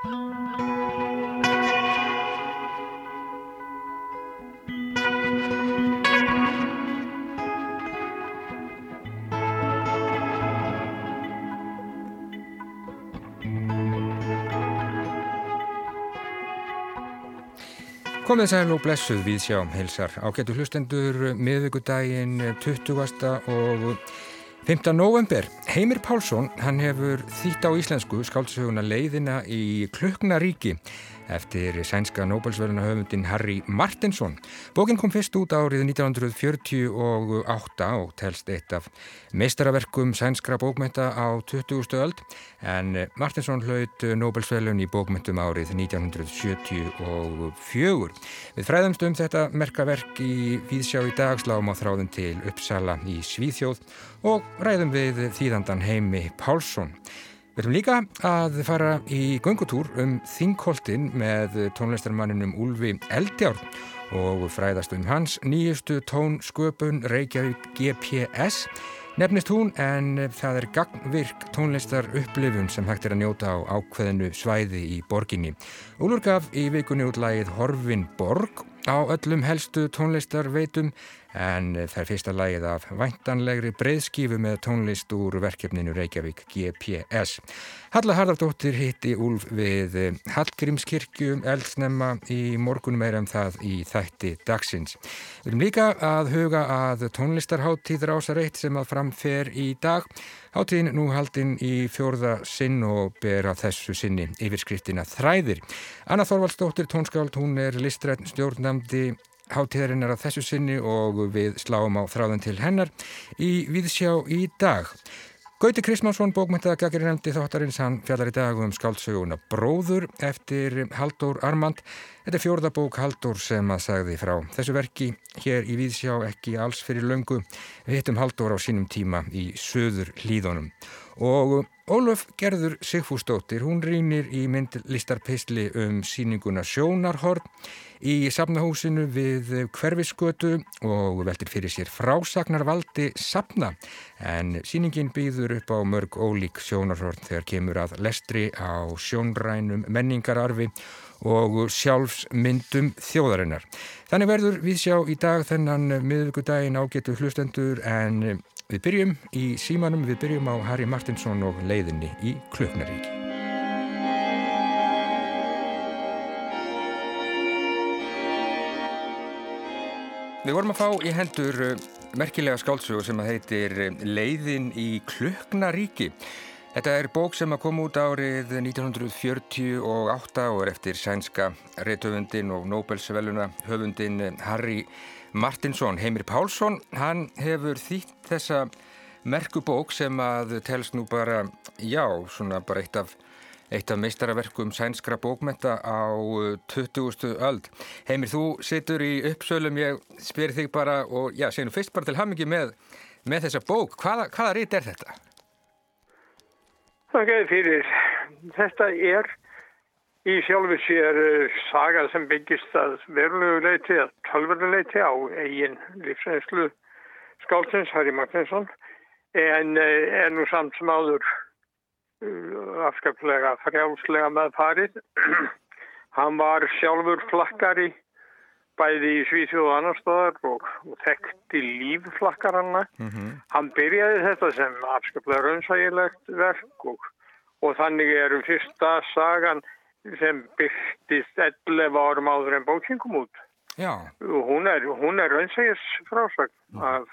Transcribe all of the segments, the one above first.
Komið sæl og blessuð við sjá heilsar ágættu hlustendur miðvíkudaginn 20. og 5. november. Heimir Pálsson, hann hefur þýtt á íslensku skáldsöguna leiðina í Kluknaríki eftir sænska Nobelsvöluna höfundin Harry Martinsson. Bókin kom fyrst út árið 1948 og telst eitt af meistaraverkum sænskra bókmynda á 20. öld en Martinsson hlaut Nobelsvölun í bókmyndum árið 1974. Við fræðumst um þetta merkaverk í Víðsjá í dag sláum á þráðum til Uppsala í Svíþjóð og ræðum við þýðandan Heimi Pálsson. Við erum líka að fara í göngutúr um Þingholtin með tónlistarmanninum Úlfi Eldjárn og fræðast um hans nýjustu tónsköpun Reykjavík GPS. Nefnist hún en það er gagnvirk tónlistar upplifun sem hægt er að njóta á ákveðinu svæði í borginni. Úlur gaf í vikunni útlægið Horfin Borg á öllum helstu tónlistarveitum en það er fyrsta lægið af væntanlegri breyðskífu með tónlist úr verkefninu Reykjavík GPS. Halla Harðardóttir hitti Úlf við Hallgrímskirkju eldsnemma í morgunum er um það í þætti dagsins. Við erum líka að huga að tónlistarháttíður ásar eitt sem að framfer í dag. Háttíðin nú haldinn í fjórða sinn og ber að þessu sinni yfirskriftina Þræðir. Anna Þorvaldsdóttir tónskáld, hún er listrætt stjórnamdi Háttíðarinn er að þessu sinni og við sláum á þráðan til hennar í Víðsjá í dag. Gauti Kristmánsson, bókmyndaða gagirinn nefndi þáttarins, hann fjallar í dag um skáldsöguna Bróður eftir Haldur Armand. Þetta er fjórða bók Haldur sem að sagði frá þessu verki hér í Víðsjá ekki alls fyrir löngu. Við hittum Haldur á sínum tíma í söður hlýðunum. Og Ólaf Gerður Sigfúsdóttir, hún rínir í myndlistarpistli um síninguna Sjónarhorn í safnahúsinu við hverfiskötu og veldir fyrir sér frásagnarvaldi safna en síningin býður upp á mörg ólík sjónarhorn þegar kemur að lestri á sjónrænum menningararfi og sjálfsmyndum þjóðarinnar. Þannig verður við sjá í dag þennan miðugudaginn ágetu hlustendur en við byrjum í símanum, við byrjum á Harry Martinsson og leiðinni í Klöknaríki. Við vorum að fá í hendur eh, merkilega skáldsögur sem heitir eh, Leiðin í Klöknaríki. Þetta er bók sem að koma út árið 1948 og er eftir sænska reytöfundin og Nobelsveluna höfundin eh, Harry Martinsson. Heimir Pálsson, hann hefur þýtt þessa merkubók sem að telst nú bara, já, svona bara eitt af eitt af meistaraverkum sænskra bókmenta á 20. Uh, öld. Heimir, þú situr í uppsölum, ég spyr þig bara og já, séum fyrst bara til hamingi með, með þessa bók. Hvaða, hvaða rít er þetta? Það getur fyrir. Þetta er í sjálfu sér uh, saga sem byggist að verulegu leiti, að tölverulegu leiti á eigin lífsreynslu skálsins, Harry Martinsson, en uh, er nú samt sem áður afskaplega frjálslega með farið. Hann var sjálfur flakkari bæði í Svíþjóð og annar stöðar og, og þekkti lífflakkaranna. Mm -hmm. Hann byrjaði þetta sem afskaplega raunsægilegt verk og, og þannig eru fyrsta sagan sem byrktist 11 árum áður en bókinn kom út. Já. Hún er, er raunsægis frásagn mm. af,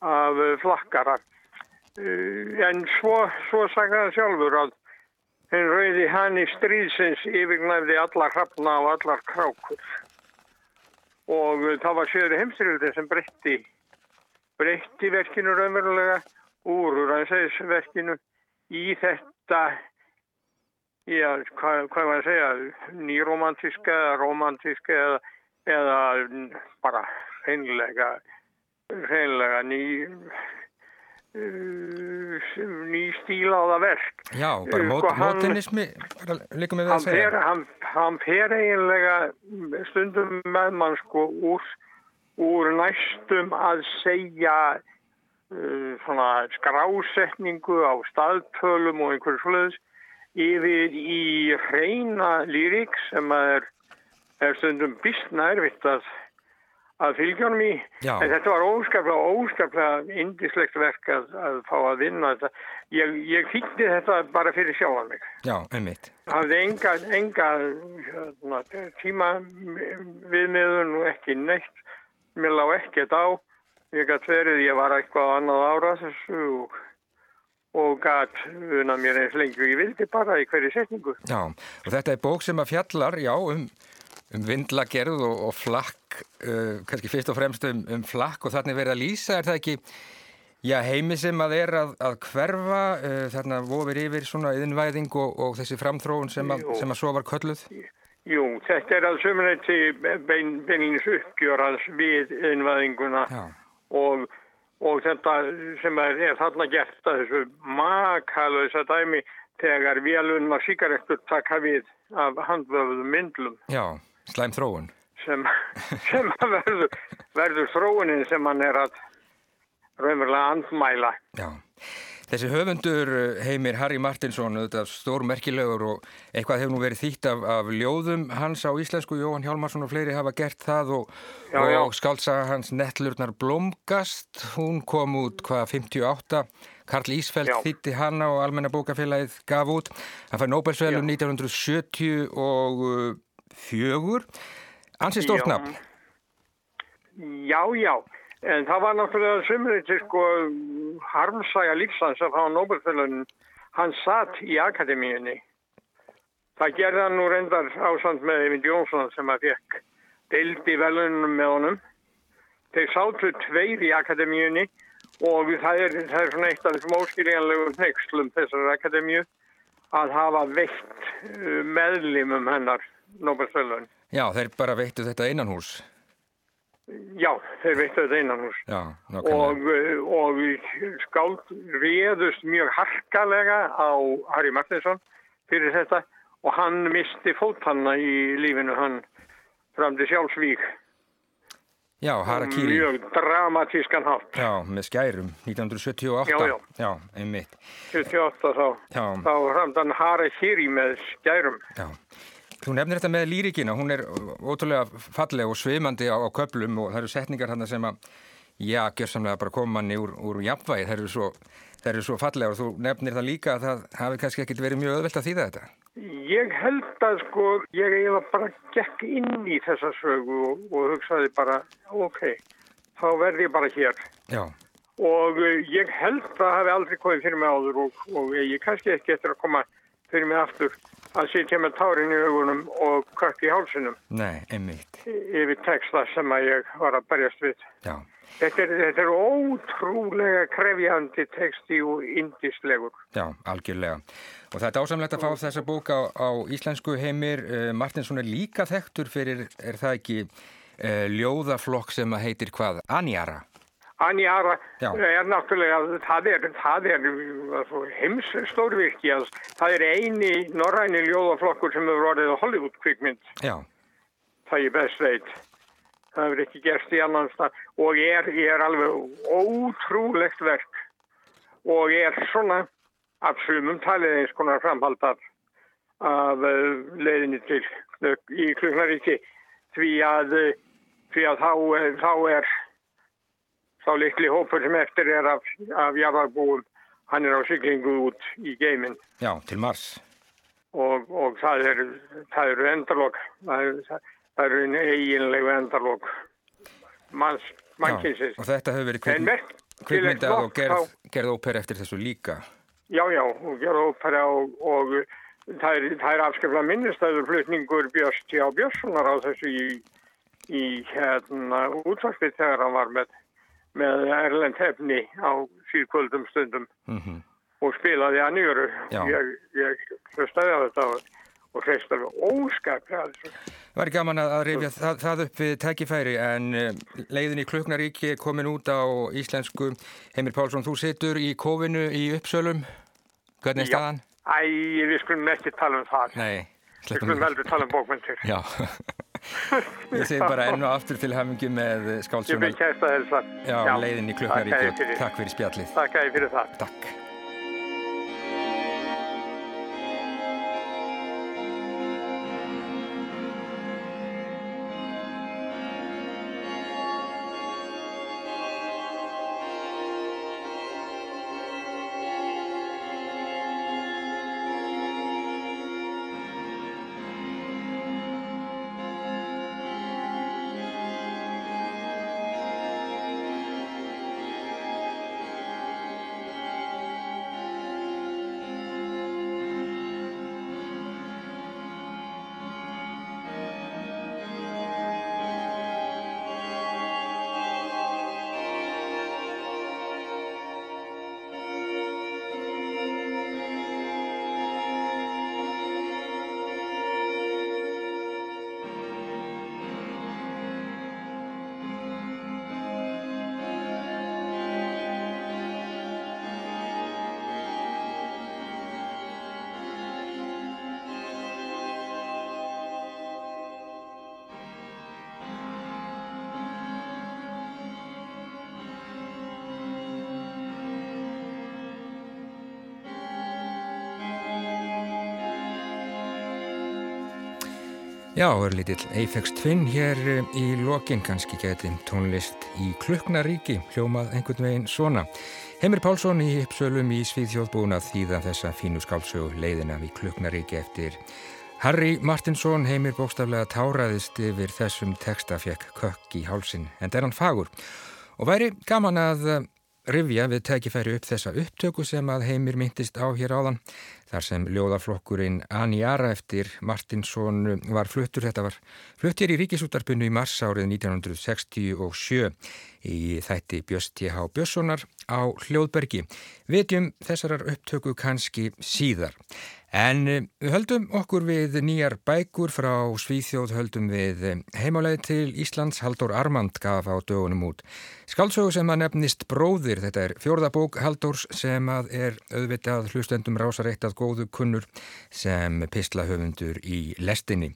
af flakkarar. Eh, en svo, svo sagði hann sjálfur að henn rauði hann í stríðsins yfirgnæfði allar hrafna og allar krákur. Og eh, það var sjöður heimstyrjöldin sem breytti breytti verkinu raunverulega úr rannsæðisverkinu í þetta já, hvað, hvað að segja nýromantíska eða romantíska eða, eða bara hreinlega hreinlega ný Uh, ný stílaða verk. Já, bara uh, mót, sko, mótinismi líka með það að segja. fer, hann, hann fer eiginlega stundum með mann sko úr, úr næstum að segja uh, svona skrásetningu á staðtölum og einhverju sluðis yfir í hreina lírik sem er, er stundum bísna erfitt að, að fylgjónum í. Já. En þetta var óskaplega, óskaplega indislegt verk að, að fá að vinna þetta. Ég, ég fýtti þetta bara fyrir sjáan mig. Já, einmitt. Hafði enga, enga hérna, tíma viðmiðun og ekki neitt. Mér lág ekkert á. Ég gæti verið, ég var eitthvað annað ára þessu og, og gæti unna mér eins lengi og ég vildi bara í hverju setningu. Já, og þetta er bók sem að fjallar, já, um, um vindlagerð og, og flakk, uh, kannski fyrst og fremst um, um flakk og þannig verið að lýsa, er það ekki, já, heimi sem að er að, að hverfa, uh, þarna vofir yfir svona yðinvæðing og, og þessi framþróun sem að, sem að svo var kölluð? Jú, þetta er að sömuleyti bein, beinlins uppgjör hans við innvæðinguna Já, og, og þetta sem er, er þarna gert að þessu makalösa dæmi þegar vélunna síkaretur taka við af handvöfuðum myndlum. Já, slæm þróun. sem, sem verður, verður þróunin sem hann er að raunverulega andmæla. Já, þessi höfundur uh, heimir Harry Martinsson, þetta stór merkilegur og eitthvað hefur nú verið þýtt af, af ljóðum hans á íslensku, Jóhann Hjálmarsson og fleiri hafa gert það og, Já, já. og skáltsaga hans Nettlurnar Blomgast, hún kom út hvað 58, Karl Ísfeld þýtti hana og Almenna bókafélagið gaf út, hann fær Nobelsvelum 1974, ansið stórt Já. nafn. Já, já, en það var náttúrulega sömurinn sko harmsaga lífsans að fá Nobelfjölunin, hann satt í akademíunni. Það gerði hann nú reyndar ásand með Eyvind Jónsson sem að fekk deildi velunum með honum. Þeir sátu tveir í akademíunni og það er, það er svona eitt af þessum óskiljanlegum nexlum þessar akademíu að hafa veitt uh, meðlimum hennar Nobelfjölun. Já, þeir bara veittu þetta innan hús. Já, þeir veittu þetta innan hús. Já, nákvæmlega. og, uh, og skáld réðust mjög harkalega á Harry Martinsson fyrir þetta og hann misti fótanna í lífinu hann fram til sjálfsvík Já, Harakiri. mjög dramatískan hátt Já, með skærum, 1978. Já, já. Já, einmitt. 78 þá, Já. þá framd hann Harakiri með skærum Já. Þú nefnir þetta með lírikina, hún er ótrúlega falleg og svimandi á, á köplum og það eru setningar hann sem að, já, gjörsamlega bara koma manni úr, úr jafnvægi, það eru svo, svo fallega og þú nefnir það líka að það hafi kannski ekkit verið mjög öðvelt að þýða þetta. Ég held að sko, ég eiginlega bara gekk inn í þessa sögu og, og hugsaði bara, ok, þá verði ég bara hér. Já, Og uh, ég held að það hafi aldrei komið fyrir mig áður og, og ég kannski ekki eftir að koma fyrir mig aftur að sitja með tárin í augunum og kvart í hálsunum nei, einmitt. yfir texta sem að ég var að berjast við. Já, Þetta er, þetta er ótrúlega krefjandi texti og indislegur. já, algjörlega. Og það er dásamlegt að fá þessa bók á, á íslensku heimir. Uh, Martinsson er líka þekktur fyrir, er það ekki, uh, ljóðaflokk sem að heitir hvað? Anjara. Anjara Já. er náttúrulega, það er, það er heims stórvirki að það er eini norræni ljóðaflokkur sem hefur orðið á Hollywood kvikmynd, Já, það ég best veit. Það hefur ekki gerst í annan stað. Og er, er alveg ótrúlegt verk. Og er svona af sumum talið eins konar framhald af, eh, leiðinni til Knök- í Kluknaríki því að, eh, því að þá, eh, þá er þá litli hópur sem eftir er af, af jarðarbúum, hann er á siglingu út í geiminn já, til Mars. og, og það eru það eru endalok það eru, einu eiginlegu endalok manns, mannkynsins Já, og þetta hefur verið en kvikmynd, kvikmyndað og gerð, gerð óper eftir þessu líka. já, já, og gera ópera og, og það er, er afskaplega minnistæður flutningur Björns T. á Björnssonar á þessu í, í hérna útvarpið þegar hann var með, með Erlend hefni á síðkvöldum stundum Mm og spilaði að nýjöru. Já. Ég, ég hlustaði á þetta og, alveg óskaplega. Það var gaman að, rifja það, það upp við tækifæri en uh, leiðin í Kluknaríki er komin út á íslensku. Heimir Pálsson, þú situr í kófinu í Uppsölum. Hvernig er staðan? Æ, við skulum ekki tala um það. Nei, við skulum við. heldur tala um bókmyndir. Já, ég segi bara enn og aftur til hamingi með Ég skálsuna. vil kæsta þess að. Já, leiðin í. Þakka þér fyrir. Takk fyrir spjallið. Takk að ég fyrir það. Takk. Já, er lítill Eifex Twin hér eh, í lokin, kannski geti tónlist í Kluknaríki, hljómað einhvern veginn svona. Heimir Pálsson í Uppsölum í að þýða þessa fínu skálsögu leiðina í Kluknaríki eftir Harry Martinsson. Heimir bókstaflega táraðist yfir þessum texta fekk kökk í hálsin, en það er hann fagur. Og væri gaman að eh, rivja við tekifæri upp þessa upptöku sem að Heimir myndist á hér áðan þar sem ljóðaflokkurinn Anjara eftir Martinsson var fluttur. Þetta var fluttir í ríkisútarpunnu í mars árið 1967 í þætti Björst T.H. Björnssonar á Hljóðbergi. Vitjum þessarar upptöku kannski síðar. En eh, við höldum okkur við nýjar bækur frá Svíþjóð, höldum við eh, heimáleið til Íslands, Haldur Armand gaf á dögunum út. Skaldsögu sem að nefnist Bróðir, þetta er fjórðabók Haldurs sem að er auðvitað hlustendum rásareitt að góðu kunnur sem pislahöfundur í lestinni.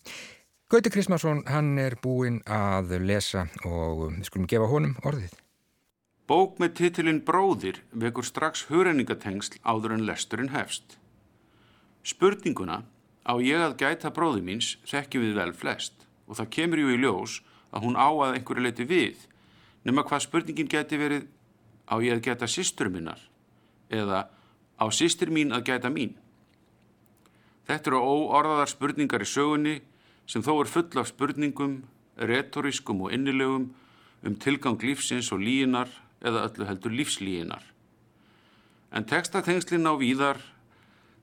Gauti Krismarsson, hann er búinn að lesa og við skulum gefa honum orðið. Bók með titilinn Bróðir vekur strax hurenningatengsl áður en lesturinn hefst. Spurninguna á ég að gæta bróði míns þekkjum við vel flest og það kemur ju í ljós að hún á að einhverju leiti við nema hvað spurningin geti verið á ég að gæta sýstur minnar eða á sýstur mín að gæta mín. Þetta eru óorðaðar spurningar í sögunni sem þó er full af spurningum, retorískum og innilegum um tilgang lífsins og líinar eða öllu heldur lífslíinar. En textatengslinn á víðar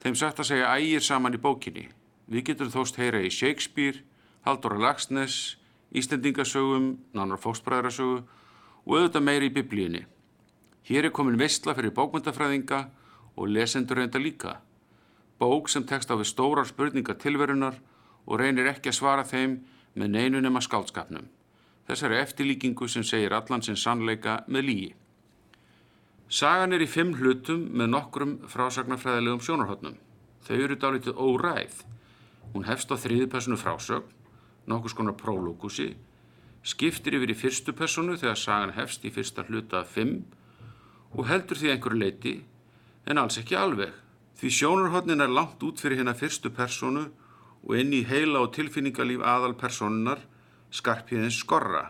þeim sagt að segja ægir saman í bókinni. Við getum þóst heyra í Shakespeare, Halldóra Lagsnes, Íslendingasögum, Nánar Fóksbræðrasögu og auðvitað meiri í biblíunni. Hér er komin vestla fyrir bókmyndafræðinga og lesendur reynda líka. Bók sem tekst á við stórar spurningar tilverunar og reynir ekki að svara þeim með neinu nema skálskapnum. Þessari eftirlíkingu sem segir allansins sannleika með lígi. Sagan er í fimm hlutum með nokkrum frásagnarfræðilegum sjónarhóttnum. Þau eru dálítið óræð. Hún hefst á þriði personu frásögn, nokkus konar prólókusi, skiptir yfir í fyrstu personu þegar sagan hefst í fyrsta hluta af fimm og heldur því einhverju leiti, en alls ekki alveg. Því sjónarhóttnin er langt út fyrir hérna fyrstu personu og inn í heila og tilfinningalíf aðal personunar skarpiðins skorra,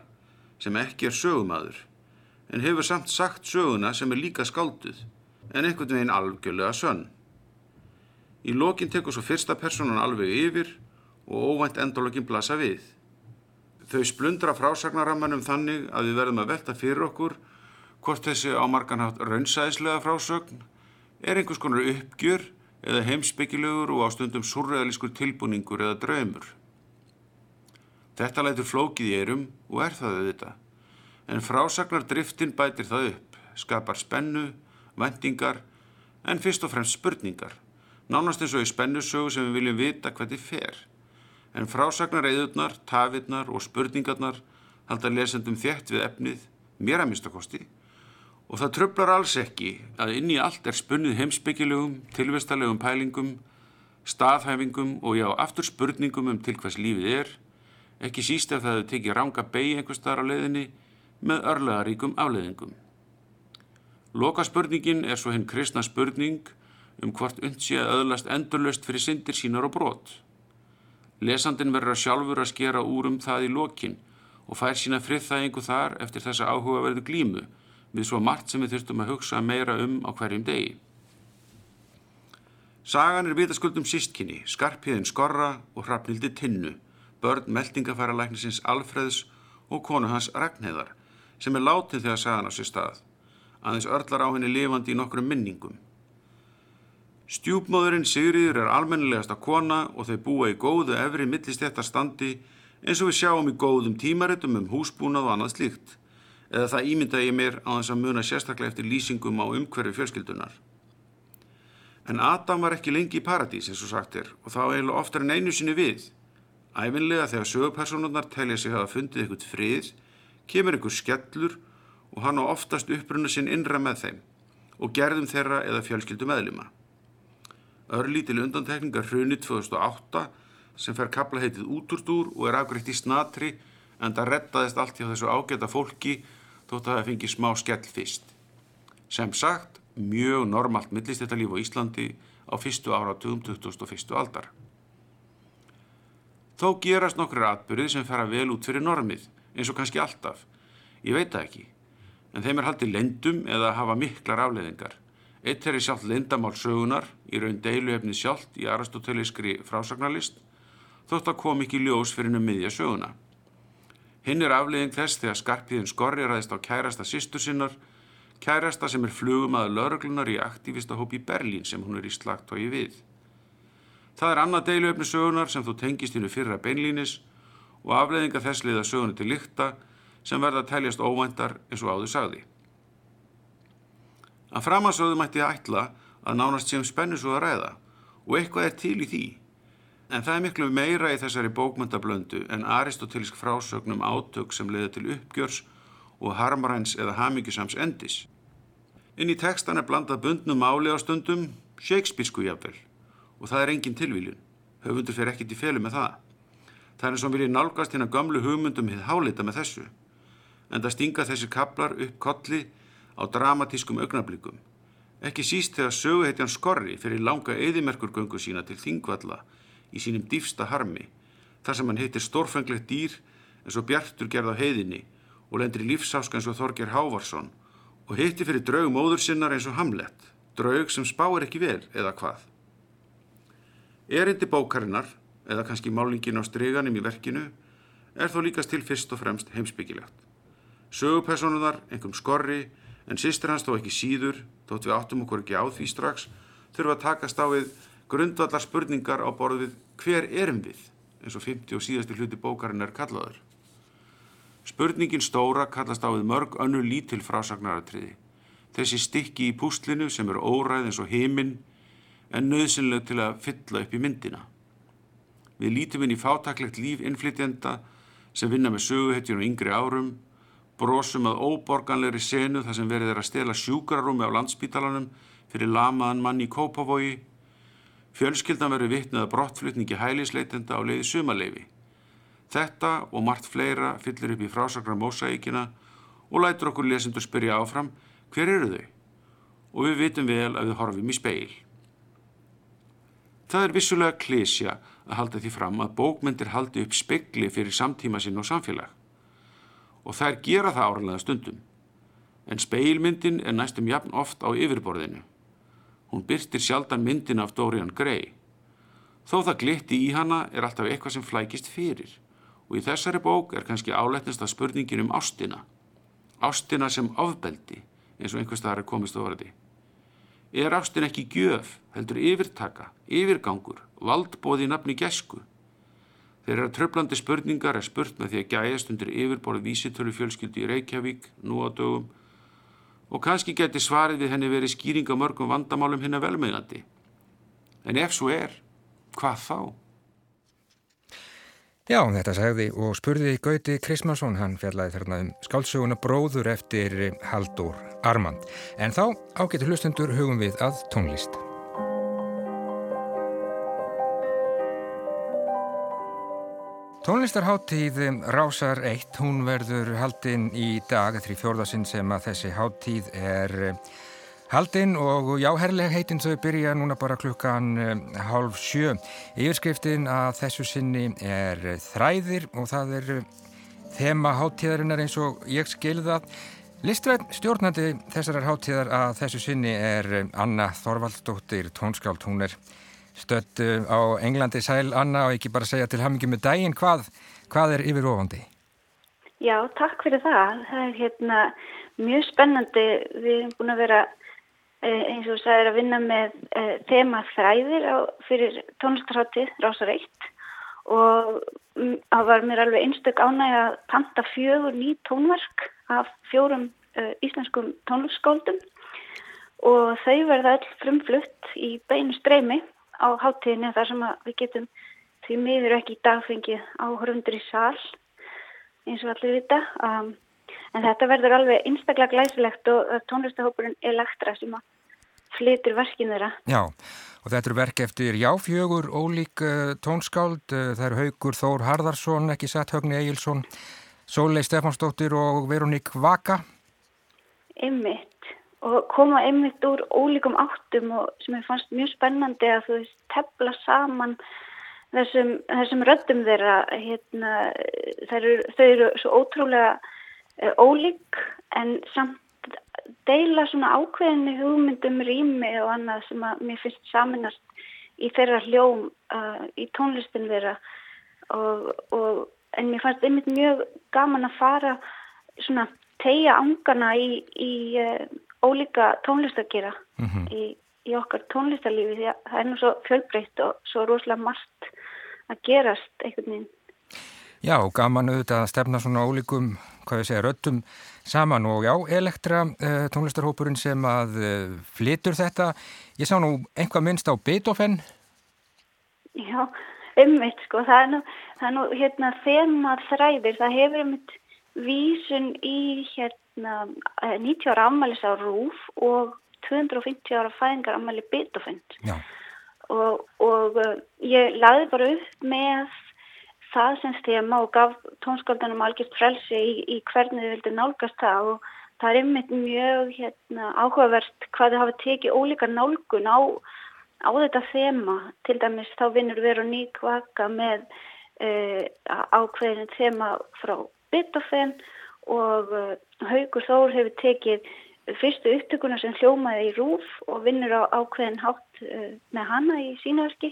sem ekki er sögumadur en hefur samt sagt söguna sem er líka skálduð en einhvern veginn algjörlega sönn. Í lokin tekur svo fyrsta personan alveg yfir og óvænt endurlokkin blasa við. Þau splundra frásagnarammanum þannig að við verðum að velta fyrir okkur hvort þessi ámarkanhátt raunsæðislega frásögn er einhvers konar uppgjör eða heimsbyggilegur og á stundum surrealískur tilbúningur eða draumur. Þetta lætur flókið í erum og er það auðvitað en frásagnardriftin bætir það upp, skapar spennu, vendingar, en fyrst og fremst spurningar, nánast eins og í spennusögu sem við viljum vita hvernig fer. En frásagnareiðurnar, tafirnar og spurningarnar halda lesendum þétt við efnið, mér að mistakosti, og það tröflar alls ekki að inn í allt er spunnið heimsbyggilegum, tilvistalegum pælingum, staðhæfingum og já, aftur spurningum um til hvers lífið er, ekki síst ef það hefur tekið ranga beig einhver starf á leiðinni með örlegaríkum afleðingum. Loka spurningin er svo hinn kristna spurning um hvort und sé að öðlast endurlöst fyrir syndir sínar og brot. Lesandin verður að sjálfur að skera úr um það í lokin og fær sína friðþægingu þar eftir þessa áhugaverðu glímu við svo margt sem við þurftum að hugsa meira um á hverjum degi. Sagan er vitaskuldum sístkinni, skarpiðin skorra og hrafnildi tinnu, börn meldingafæra læknisins Alfreðs og konu hans Ragnheðar sem er látið þegar sagan á sér stað, aðeins örlar á henni lifandi í nokkrum minningum. Stjúpmóðurinn Sigriður er almennilegasta kona og þau búa í góðu efri millistéttarstandi eins og við sjáum í góðum tímaritum um húsbúnað og annað slíkt, eða það ímynda ég mér á þess að muna sérstaklega eftir lýsingum á umhverfi fjölskyldunar. En Adam var ekki lengi í paradís eins og sagt er og þá eiginlega oftar en einu sinni við. Æfinlega þegar sögupersonarnar telja sig hafa fundið eitthvað frið kemur einhver skellur og hann á oftast upprunna sinn innra með þeim og gerðum þeirra eða fjölskyldum eðluma. Örlítil undantekningar hrunni 2008 sem fer kapla heitið útúrtúr og er afgriðt í snatri en það rettaðist allt hjá þessu ágæta fólki þótt að það fengi smá skell fyrst. Sem sagt, mjög normalt millist þetta líf á Íslandi á fyrstu áratugum 2001. aldar. Þó gerast nokkur atbyrðið sem fara vel út fyrir normið, eins og kannski alltaf. Ég veit það ekki. En þeim er haldið lendum eða hafa miklar afleðingar. Eitt er í sjálf lendamál sögunar, í raun deiluefnið sjálft í aristotelískri frásagnarlist, þótt að kom ekki ljós fyrir um miðja söguna. Hinn er afleðing þess þegar skarpiðin skorri ræðist á kærasta sýstur sinnar, kærasta sem er flugum að lauruglunar í aktivistahóp í Berlín sem hún er í slagtói við. Það er annað deiluefni sögunar sem þú tengist innu fyrra beinlínis og afleðinga þess liða söguna til lykta sem verða að teljast óvæntar eins og áður sagði. Að framansögðu mætti ætla að nánast sem spennu að ræða og eitthvað er til í því. En það er miklu meira í þessari bókmyndablöndu en aristotelísk frásögnum átök sem leiða til uppgjörs og harmaræns eða hamingisams endis. Inn í tekstan er blandað bundnum máli á stundum, Shakespearesku jafnvel, og það er engin tilvílun. Höfundur fer ekkit í felu með það. Það er eins og viljið nálgast hérna gamlu hugmyndum hið hálita með þessu. En það stinga þessi kaplar upp kolli á dramatískum augnablikum. Ekki síst þegar söguhetjan skorri fyrir langa eðimerkurgöngu sína til þingvalla í sínum dýfsta harmi, þar sem hann heitir stórfenglegt dýr eins og bjartur gerð á heiðinni og lendir í lífsáska eins og Þorger Hávarsson og heitir fyrir draug móður sinnar eins og Hamlet, draug sem spáir ekki vel eða hvað. Erindi bókarinnar, eða kannski málingin á streganum í verkinu, er þó líkast til fyrst og fremst heimsbyggilegt. Sögupersonuðar, einhverjum skorri, en sýstir hans þó ekki síður, þótt við áttum okkur ekki á því strax, þurfa að takast á við grundvallar spurningar á borðið hver erum við, eins og 50 og síðasti hluti bókarinn er kallaður. Spurningin stóra kallast á við mörg önnu lítil frásagnaratriði. Þessi stikki í pústlinu sem er óræð eins og heiminn en nöðsynleg til að fylla upp í myndina. Við lítum inn í fátaklegt líf innflytjenda sem vinna með söguhetjun og yngri árum brosum að óborganlegri senu þar sem verið er að stela sjúkrarúmi á landspítalanum fyrir lamaðan mann í Kópavogi. Fjölskyldan verið vittnið að brottflutningi hælisleitenda á leiði sumaleifi. Þetta og margt fleira fyllir upp í frásakra mósaíkina og lætur okkur lesendur spyrja áfram hver eru þau? Og við vitum vel að við horfum í speil. Það er vissulega klísja að halda því fram að bókmyndir haldi upp spekli fyrir samtíma sinn og samfélag og þær gera það áralega stundum. En speilmyndin er næstum jafn oft á yfirborðinu. Hún byrstir sjaldan myndin af Dorian Gray. Þó það glitti í hana er alltaf eitthvað sem flækist fyrir og í þessari bók er kannski áleitnast að spurningin um ástina. Ástina sem ofbeldi, eins og einhvers þar er komist ofraði. Er ástin ekki gjöf, heldur yfirtaka, yfirgangur, valdbóði nafni gesku? Þeirra tröflandi spurningar er spurt með því að gæjast undir yfirborð vísitölu fjölskyldi í Reykjavík nú á dögum og kannski geti svarið við henni verið skýringa mörgum vandamálum hennar velmeðandi. En ef svo er, hvað þá? Já, þetta segði og spurði Gauti Krismansson, hann fjallaði þarna um skálsuguna bróður eftir Haldur Armand. En þá ágetur hlustundur hugum við að tónlist. Tónlistarháttíð Rásar 1, hún verður haldinn í dag, þetta er í fjórðasinn sem að þessi háttíð er haldinn og já, herrlega heitinn þau byrja núna bara klukkan eh, hálf sjö. Yfirskriftin að þessu sinni er þræðir og það er eh, þema háttíðarinnar eins og ég skilða. Listræn stjórnandi þessarar háttíðar að þessu sinni er Anna Þorvaldsdóttir tónskáld, hún er stödd á Englandi sæl Anna og ekki bara segja til hamingi með daginn hvað, hvað er yfir ofandi? Já, takk fyrir það. Það er hérna mjög spennandi. Við erum búin að vera eh, eins og það er að vinna með eh, þema þræðir á, fyrir tónlistarháttið Rásar 1 og mm, það var mér alveg einstök ánæg að panta fjögur ný tónverk af fjórum uh, íslenskum tónlistskáldum og þau verða öll frumflutt í beinu streymi á háttíðinu þar sem við getum því miður ekki í dagfengið áhörundur í sál eins og allir vita. Um, en þetta verður alveg einstaklega glæsilegt og tónlistahópurinn Elektra sem að flytur verkinn þeirra. Já, og þetta eru verk eftir jáfjögur ólík uh, tónskáld. Uh, það eru Haugur Þór Harðarsson ekki satt Högni Egilson Sólei Stefansdóttir og Veroník Vaka. Ymmiðt og koma einmitt úr ólíkum áttum og sem ég fannst mjög spennandi að þú veist tefla saman þessum, þessum röddum þeirra. Hérna, eru, þau eru svo ótrúlega ólík en samt deila svona ákveðinni hugmyndum rými og annað sem að mér finnst saminast í þeirra hljóm uh, í tónlistin þeirra og, og en mér fannst einmitt mjög gaman að fara svona tegja angana í, í uh, ólíka tónlistakera mm -hmm. í, í okkar tónlistarlífi því að það er nú svo fjölbreytt og svo rosalega margt að gerast einhvern veginn. Já, gaman auðvitað að stefna svona ólíkum, hvað ég segja, röttum saman og já, Elektra uh, tónlistarhópurinn sem að uh, flytur þetta. Ég sá nú einhvað minnst á Beethoven. Já, ummitt sko, það er nú, það er nú hérna þemað þræðir, það hefur ummitt vísun í hérna 90 eh, ára afmælis á Rúf og 250 ára fæðingar afmæli Beethoven og, og uh, ég laði bara upp með það sem þema og gaf tónsköldanum algjört frelsi í, í hvernig þið vildi nálgast það og það er einmitt mjög hérna, áhugavert hvað þið hafa tekið ólíka nálgun á, á þetta þema. Til dæmis þá vinnur veru nýk vaka með uh, ákveðin þema frá Beethoven og uh, Haugur Þór hefur tekið fyrstu upptökuna sem hljómaði í rúf og vinnur á ákveðin hátt uh, með hana í sínaverki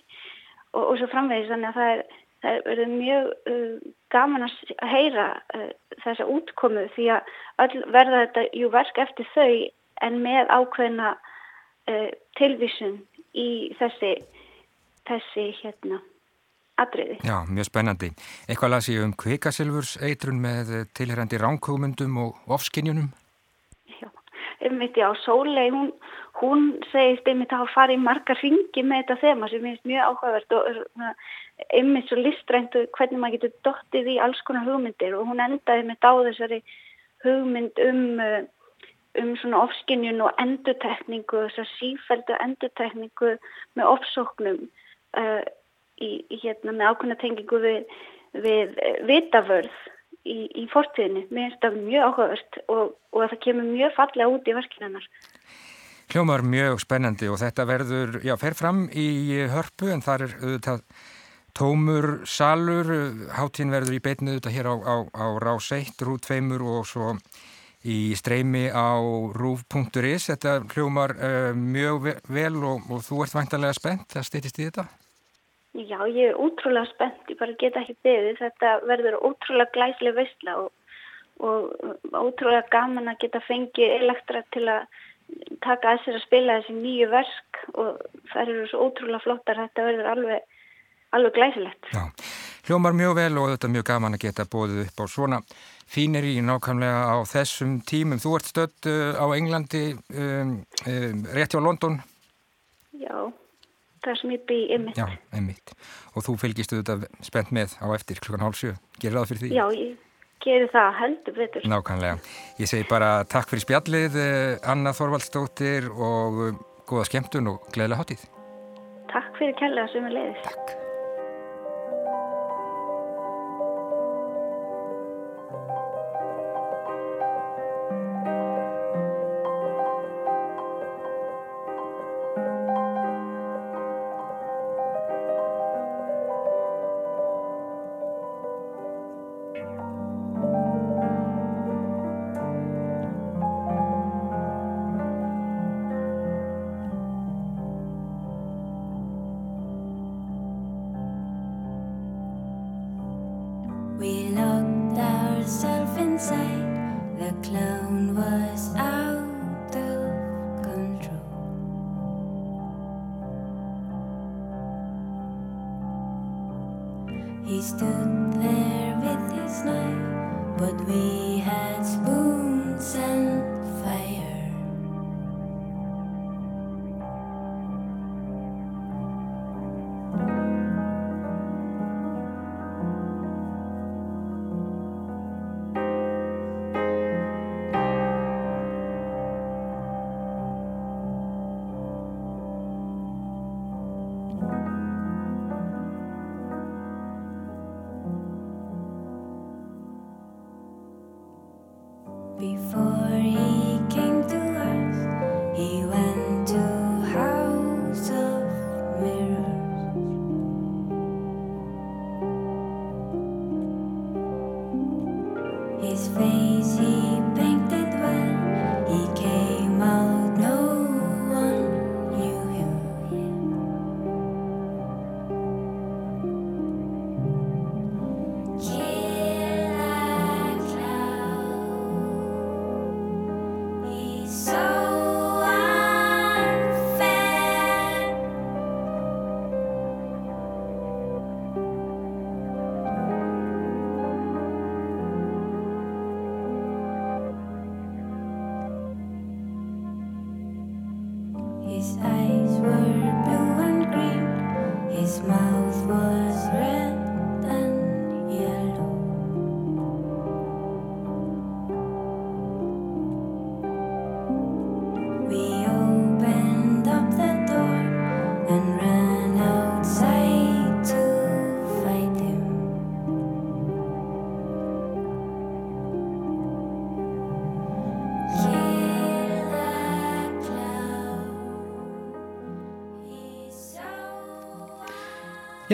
og, og svo framvegis. Þannig að það er, það er mjög uh, gaman að heyra uh, þessa útkomu því að verða þetta jú verk eftir þau en með ákveðina uh, tilvísun í þessi, þessi hérna atriði. Já, mjög spennandi. Eitthvað las ég um kvikasilvurs eitrun með tilherrandi ránkugmundum og ofskinjunum? Einmitt já, Sólei, hún, hún segist einmitt að hafa farið marga ringi með þetta þema sem finnst mjög áhugavert og einmitt svo listræntu hvernig maður getur dottið í alls konar hugmyndir og hún endaði með á þessari hugmynd um, um svona ofskinjun og endutekningu, þessar sífældu endutekningu með ofsóknum uh, í, í hérna með ákveðna tengingu við, við vitavörð í, í fortíðinni. Mér finnst það mjög áhugavert og, og það kemur mjög fallega út í verkinarnar. Hljómar mjög spennandi og þetta verður, já, fer fram í hörpu en þar er auðvitað tómur salur, háttíðin verður í beitinu auðvitað hér á, á, á Rás 1, Rút 2 og svo í streymi á rúf.is. Þetta hljómar uh, mjög vel og, og þú ert vantarlega spennt að styrtist í þetta? Já, ég er útrúlega spennt, ég bara get ekki beðið. Þetta verður útrúlega glæslega veistla og, og útrúlega gaman að geta fengið elektra til að taka að sér að spila þessi nýju verk og það eru svo útrúlega flottar. Þetta verður alveg, alveg glæsilegt. Já, hljómar mjög vel og þetta er mjög gaman að geta bóðið upp á svona fínir í nákvæmlega á þessum tímum. Þú ert stödd uh, á Englandi, um, um, rétt hjá London? Já þar sem ég bý ymmit. Já, ymmit. Og þú fylgistu þetta spennt með á eftir klukkan hálf sjö. Gerir það fyrir því? Já, ég gerir það heldur betur. Nákvæmlega. Ég segi bara takk fyrir spjallið, eh, Anna Þorvaldstóttir og eh, góða skemmtun og gleðilega hátíð. Takk fyrir kella sem er leiðist. Takk. inside. The clown was.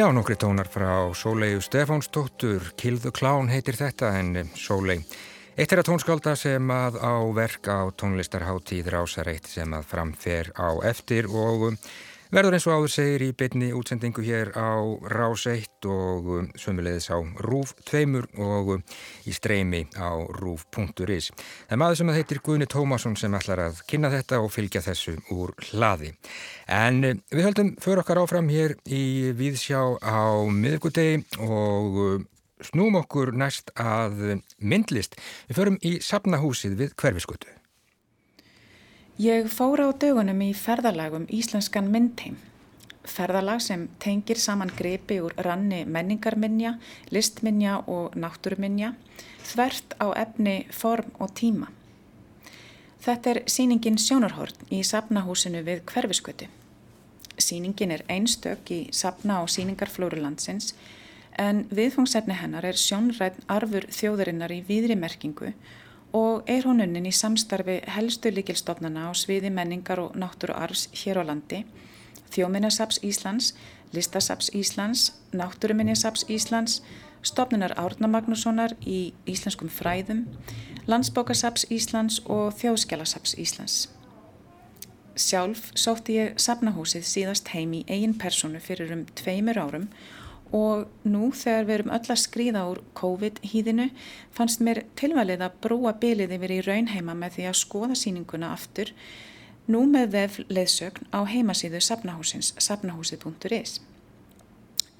Já, nokkri tónar frá Sólegu Stefánsdóttur, Kill the Clown heitir þetta en Sólei. Eitt er að tónskálda sem að á verk á tónlistarháttíð Rásareitt sem að framfer á eftir og verður eins og áður segir í bytni útsendingu hér á Ráseitt og sömulegðis á Rúf 2 og í streymi á Rúf.is. Það er maður sem heitir Guðni Tómasson sem ætlar að kynna þetta og fylgja þessu úr hlaði. En við höldum fyrir okkar áfram hér í Víðsjá á miðugudegi og snúm okkur næst að myndlist. Við förum í sapnahúsið við hverfiskutu. Ég fóra á dögunum í ferðalagum Íslenskan myndheim. Ferðalag sem tengir saman gripi úr ranni menningarminja, listminja og náttúruminja, þvert á efni, form og tíma. Þetta er síningin Sjónarhorn í sapnahúsinu við hverfiskutu. Síningin er einstök í sapna og síningarflóru landsins en viðfungsefni hennar er sjónrætt arfur þjóðurinnar í víðri merkingu og er hún unnin í samstarfi helstu líkilstofnana á sviði menningar og náttúru arfs hér á landi, Þjóminnasaps Íslands, Listasaps Íslands, Náttúruminjasaps Íslands, stofnunar Árna Magnússonar í Íslenskum fræðum, Landsbókasaps Íslands og Þjóðskjálasaps Íslands. Sjálf sótti ég sapnahúsið síðast heim í eigin personu fyrir um tveimur árum og nú þegar við erum öll að skrýða úr COVID-hýðinu fannst mér tilvalið að brúa bylið yfir í raunheima með því að skoða síninguna aftur nú með vef leðsögn á heimasíðu sapnahúsins sapnahúsið.is.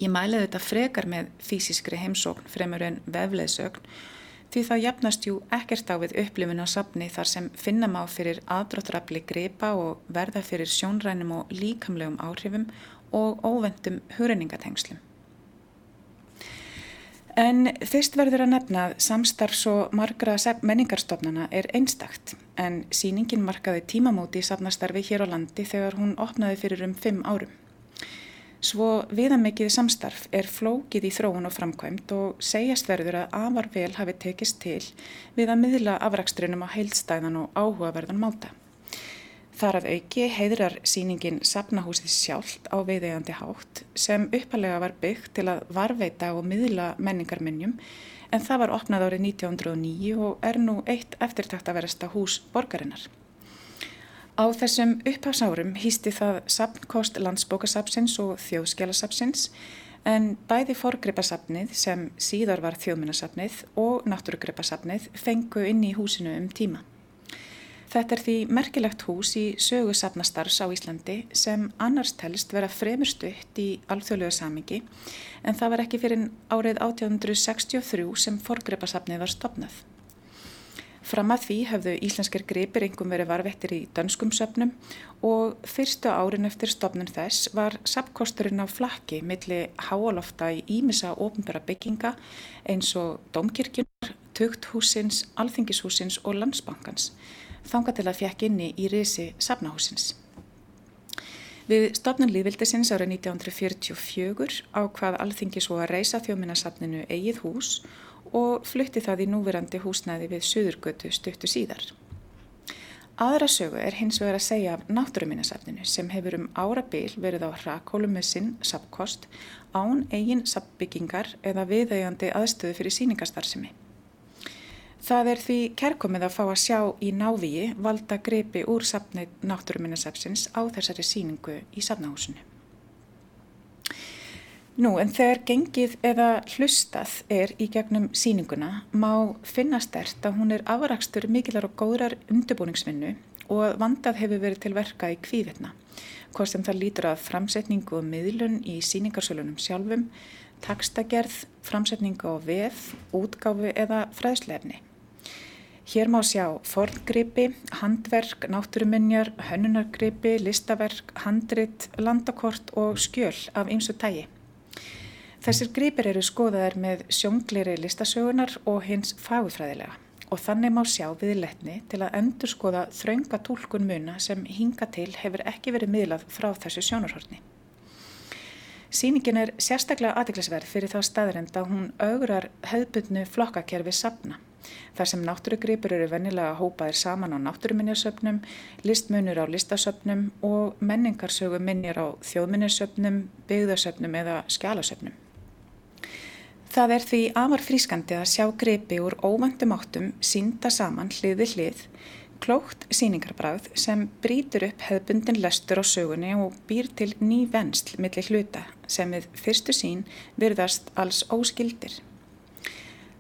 Ég mæliði þetta frekar með fysiskri heimsókn fremur en vefleðsögn því það jafnast jú ekkert á við upplifun á sapni þar sem finna má fyrir aðdráttrafli gripa og verða fyrir sjónrænum og líkamlegum áhrifum og óvendum húrenningatengslum. En fyrst verður að nefna að samstarfs og margra menningarstofnana er einstakt en síningin markaði tímamóti í safnastarfi hér á landi þegar hún opnaði fyrir um fimm árum. Svo viðamikið samstarf er flókið í þróun og framkvæmt og segjast verður að afar vel hafi tekist til við að miðla afrakstrunum á heilstæðan og áhugaverðan máta. Þar að auki heiðrar síningin Sapnahúsið sjálft á viðegandi hátt sem uppalega var byggt til að varveita og miðla menningarminnjum en það var opnað árið 1909 og er nú eitt eftirtakt að verasta hús borgarinnar. Á þessum upphafsárum hýsti það sapnkost landsbókasapsins og þjóðskjálasapsins en bæði forgripasapnið sem síðar var þjóðminasapnið og náttúrugripasapnið fengu inn í húsinu um tíma. Þetta er því merkilegt hús í sögusafnastars á Íslandi sem annars telst vera fremur stutt í alþjóðlega samingi en það var ekki fyrir árið 1863 sem forgrepasafnið var stopnað. Fram að því hafðu íslenskir gripir engum verið varvettir í dönskum söfnum og fyrstu árin eftir stopnum þess var sapkosturinn á flakki milli háalofta í ímissa ofnbæra bygginga eins og domkirkjunar, tugthúsins, alþingishúsins og landsbankans þanga til að fjekk inni í risi safnahúsins. Við stopnum líðvildisins árið 1944 ákvað alþingi svo að reysa þjóminasafninu eigið hús og flutti það í núverandi húsnæði við Suðurgötu stuttu síðar. Aðra sögu er hins vegar að segja af náttúruminasafninu sem hefur um árabil verið á hrakólum með sinn sapkost án eigin sapbyggingar eða viðægandi aðstöðu fyrir síningarstarfsemi. Það er því kerkomið að fá að sjá í návíi valda greipi úr safnið náttúruminnarsafsins á þessari síningu í safnahúsinu. Nú, en þegar gengið eða hlustað er í gegnum síninguna má finna stert að hún er afrakstur mikilar og góðrar undirbúningsvinnu og vandað hefur verið til verka í kvíðirna, hvort sem það lítur að framsetningu og miðlun í síningarsölunum sjálfum, takstagerð, framsetningu á vef, útgáfu eða fræðslefni. Hér má sjá forngripi, handverk, náttúruminjar, hönnunargripi, listaverk, handrit, landakort og skjöl af ymsu tægi. Þessir gripir eru skoðaðar með sjóngleiri listasögunar og hins fagufræðilega og þannig má sjá við letni til að endur skoða þraunga tólkun muna sem hinga til hefur ekki verið miðlað frá þessu sjónarhortni. Sýningin er sérstaklega aðeglisverð fyrir þá staðrind að hún augrar höfbundnu flokkakerfi sapna Þar sem náttúrugripur eru vennilega hópaðir saman á náttúruminjasöfnum, listmunur á listasöfnum og menningarsögu minjar á þjóðminjasöfnum, byggðasöfnum eða skjálasöfnum. Það er því afar frískandi að sjá gripi úr óvandum áttum sínda saman hlið við hlið, klókt síningarbráð sem brítur upp hefðbundin lestur á sögunni og býr til ný vennsl millir hluta sem við fyrstu sín virðast alls óskildir.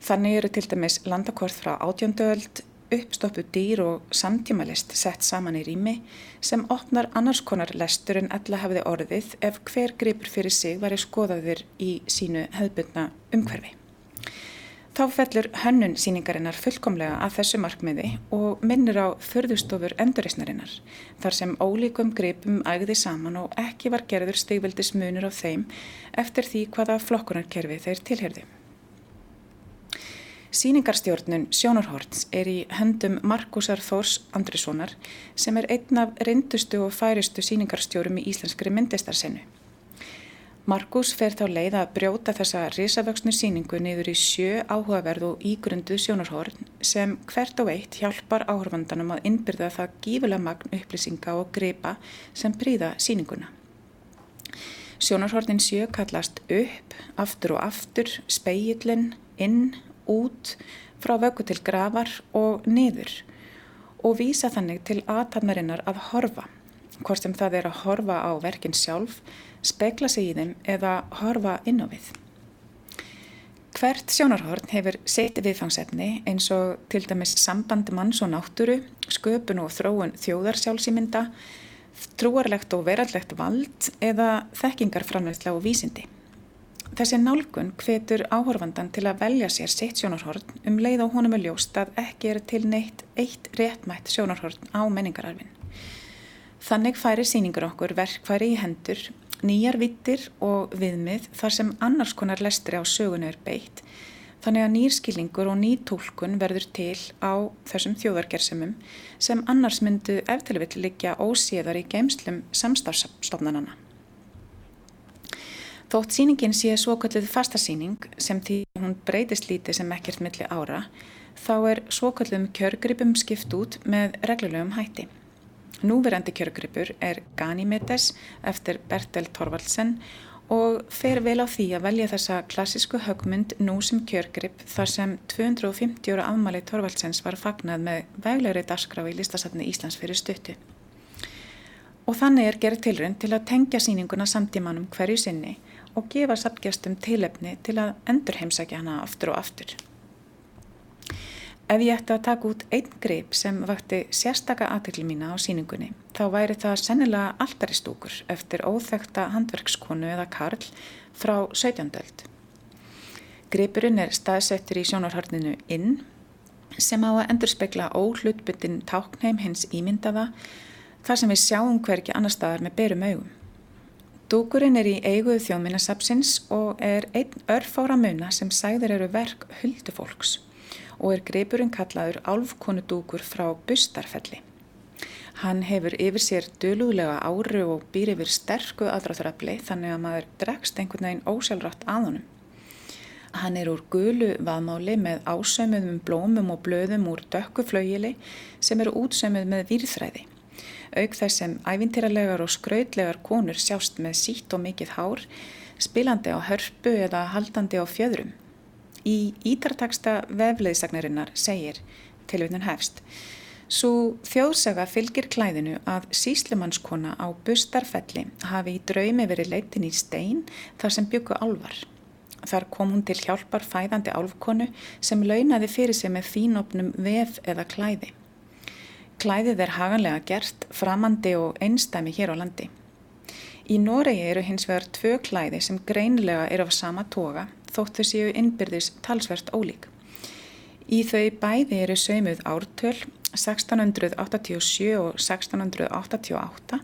Þannig eru til dæmis landakort frá átjöndöld, uppstoppu dýr og samtímalist sett saman í rými sem opnar annars konar lestur en alla hafiði orðið ef hver gripur fyrir sig var skoðaður í sínu hefðbundna umhverfi. Þá fellur hönnun síningarinnar fullkomlega að þessu markmiði og minnir á förðustofur endurreysnarinnar þar sem ólíkum gripum ægði saman og ekki var gerður stigveldis munur á þeim eftir því hvaða flokkunarkerfi þeir tilherði. Sýningarstjórnun Sjónarhorts er í höndum Markusar Þórs Andrissonar sem er einn af reyndustu og færistu sýningarstjórum í íslenskri myndistarsennu. Markus fer þá leið að brjóta þessa risavöksnu síningu niður í sjö áhugaverð og ígrundu sjónarhorn sem hvert og eitt hjálpar áhörfandanum að innbyrða það gífulega magn upplýsinga og gripa sem príða síninguna. Sjónarhornin sjö kallast upp, aftur og aftur, speillin, inn út frá vöku til grafar og niður og vísa þannig til aðtannarinnar að horfa, hvort sem það er að horfa á verkinn sjálf, spekla sig í þeim eða horfa inn á við. Hvert sjónarhorn hefur seti viðfangsefni eins og til dæmis samband manns og náttúru, sköpun og þróun þjóðarsjálfsýmynda, trúarlegt og verallegt vald eða þekkingarframlegslega og vísindi. Þessi nálgun hvetur áhorfandan til að velja sér sitt sjónarhorn um leið á honum er ljóst að ekki er til neitt eitt réttmætt sjónarhorn á menningararfin. Þannig færi síningur okkur verkfæri í hendur, nýjar vittir og viðmið þar sem annars konar lestri á sögunu er beitt, þannig að nýrskilningur og nýtúlkun verður til á þessum þjóðargersemum sem annars myndu eftirvill liggja óséðar í geimslum samstafstofnanana. Þótt síningin sé svo kallið fastasíning sem því hún breytist lítið sem ekkert milli ára, þá er svo kallum kjörgripum skipt út með reglulegum hætti. Núverandi kjörgripur er Ganymedes eftir Bertel Thorvaldsen og fer vel á því að velja þessa klassísku högmynd nú sem kjörgrip þar sem 250 ára afmali Thorvaldsens var fagnad með veglegri dasgrá í listasafni Íslands fyrir stuttu. Og þannig er gerð tilrönd til að tengja síninguna samtímanum hverju sinni og gefa sapgjastum tilefni til að endur heimsækja hana aftur og aftur. Ef ég ætti að taka út einn greip sem vakti sérstaka aðtökli mína á síningunni, þá væri það sennilega alltaristúkur eftir óþekta handverkskonu eða karl frá 17. öld. Greipurinn er staðsettur í sjónarhörninu inn, sem á að endur spekla óhlutbundin táknheim hins ímyndaða, þar sem við sjáum hverki annar staðar með berum augum. Dúkurinn er í eiguðu þjóðminnasapsins og er einn örfára muna sem sæðir eru verk huldufólks og er greipurinn kallaður álfkonudúkur frá bustarfelli. Hann hefur yfir sér dölúðlega áru og býr yfir sterku aðráþurafli þannig að maður dregst einhvern veginn ósjálfrátt að honum. Hann er úr gulu vaðmáli með ásömuðum blómum og blöðum úr dökku flauili sem eru útsömuð með výrþræði auk þess sem ævintýralegar og skrautlegar konur sjást með sítt og mikið hár, spilandi á hörpu eða haldandi á fjöðrum. Í ítartaksta vefleðsagnarinnar segir, tilvitnun hefst, Svo þjóðsaga fylgir klæðinu að síslumannskona á bustarfelli hafi í draumi verið leitin í stein þar sem byggu álvar. Þar kom hún til hjálpar fæðandi álfkonu sem launaði fyrir sig með fínopnum vef eða klæði. Klæðið er haganlega gert, framandi og einstæmi hér á landi. Í Noregi eru hins vegar tvö klæði sem greinilega eru af sama toga þótt þau séu innbyrðis talsvert ólík. Í þau bæði eru sömuð ártöl 1687 og 1688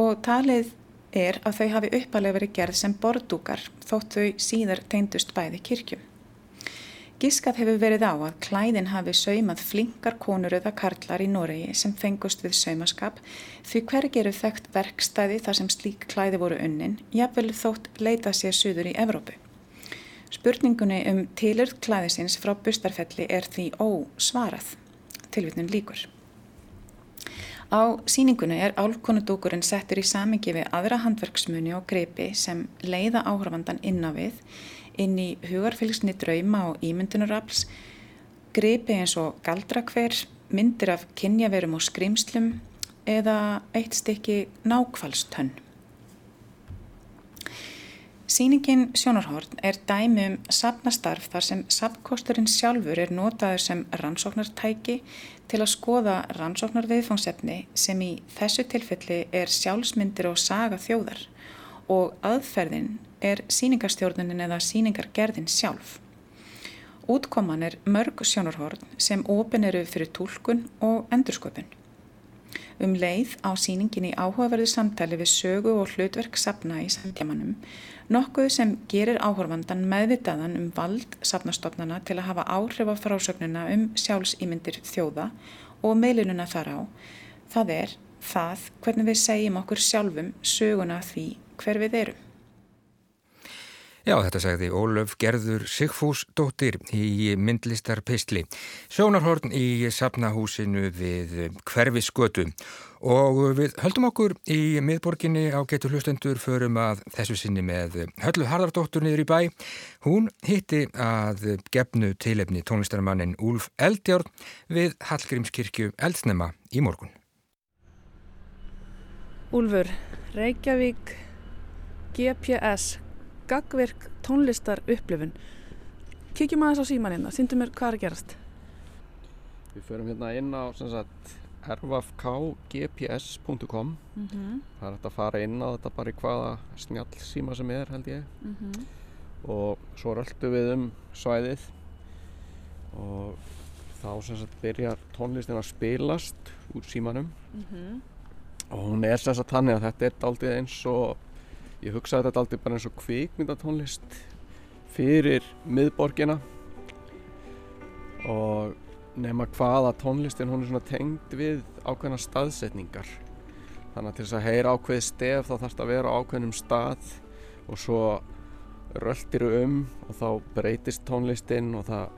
og talið er að þau hafi uppalega verið gerð sem bordúkar þótt þau síðar teindust bæði kirkjum. Gískat hefur verið á að klæðin hafi saumað flinkar konur eða karlar í Noregi sem fengust við saumaskap því hvergi eru þekkt verkstæði þar sem slík klæði voru unnin, jafnvel þótt leita sér suður í Evrópu. Spurningunni um tilurð klæðisins frá bustarfelli er því ósvarað, tilvitnum líkur. Á síningunni er álkonudúkurinn settur í samingi við aðra handverksmuni og greipi sem leiða áhrafandan inn á við, inn í hugarfylgsni drauma og ímyndunarafls, greipi eins og galdrakver, myndir af kynjaverum og skrimslum eða eitt stykki nákvalstönn. Sýningin Sjónarhorn er dæmi um sapnastarf þar sem sapkosturinn sjálfur er notaður sem rannsóknartæki til að skoða rannsóknarviðfangsefni sem í þessu tilfelli er sjálfsmyndir og saga þjóðar og aðferðin er sýningarstjórnunin eða sýningargerðin sjálf. Útkoman er mörg sjónarhorn sem ofin eru fyrir tólkun og endursköpun. Um leið á síningin í áhugaverðu samtali við sögu og hlutverk sapna í samtjamanum, nokkuð sem gerir áhorfandan meðvitaðan um vald sapnastofnana til að hafa áhrif á frásögnuna um sjálfsýmyndir þjóða og meilununa þar á. Það er það hvernig við segjum okkur sjálfum söguna því hver við erum. Já, þetta sagði Ólöf Gerður Sigfúsdóttir í myndlistar Pistli. Sjónarhorn í sapnahúsinu við hverfiskötu og við höldum okkur í miðborginni á getur hlustendur förum að þessu sinni með Höllu Harðardóttur niður í bæ. Hún hitti að gefnu tilefni tónlistarmannin Úlf Eldjárn við Hallgrímskirkju Eldsnema í morgun. Úlfur, Reykjavík, GPS gagverk tónlistar upplifun kíkjum aðeins á símanina, síndu mér hvað er gerast Við förum hérna inn á rfkgps.com mm -hmm. það er hægt að fara inn á þetta bara í hvaða snjall síma sem er held ég mm -hmm. og svo röldu við um svæðið og þá sem sagt byrjar tónlistin að spilast úr símanum mm -hmm. og hún er sem sagt þannig að þetta er aldrei eins og ég hugsaði þetta aldrei bara eins og kvikmyndatónlist fyrir miðborgina. Og nema hvaða tónlistin hún er svona tengd við ákveðna staðsetningar. Þannig að til þess að heyra ákveð stef þá þarfst að vera ákveðnum stað. Og svo röldir um og þá breytist tónlistin og það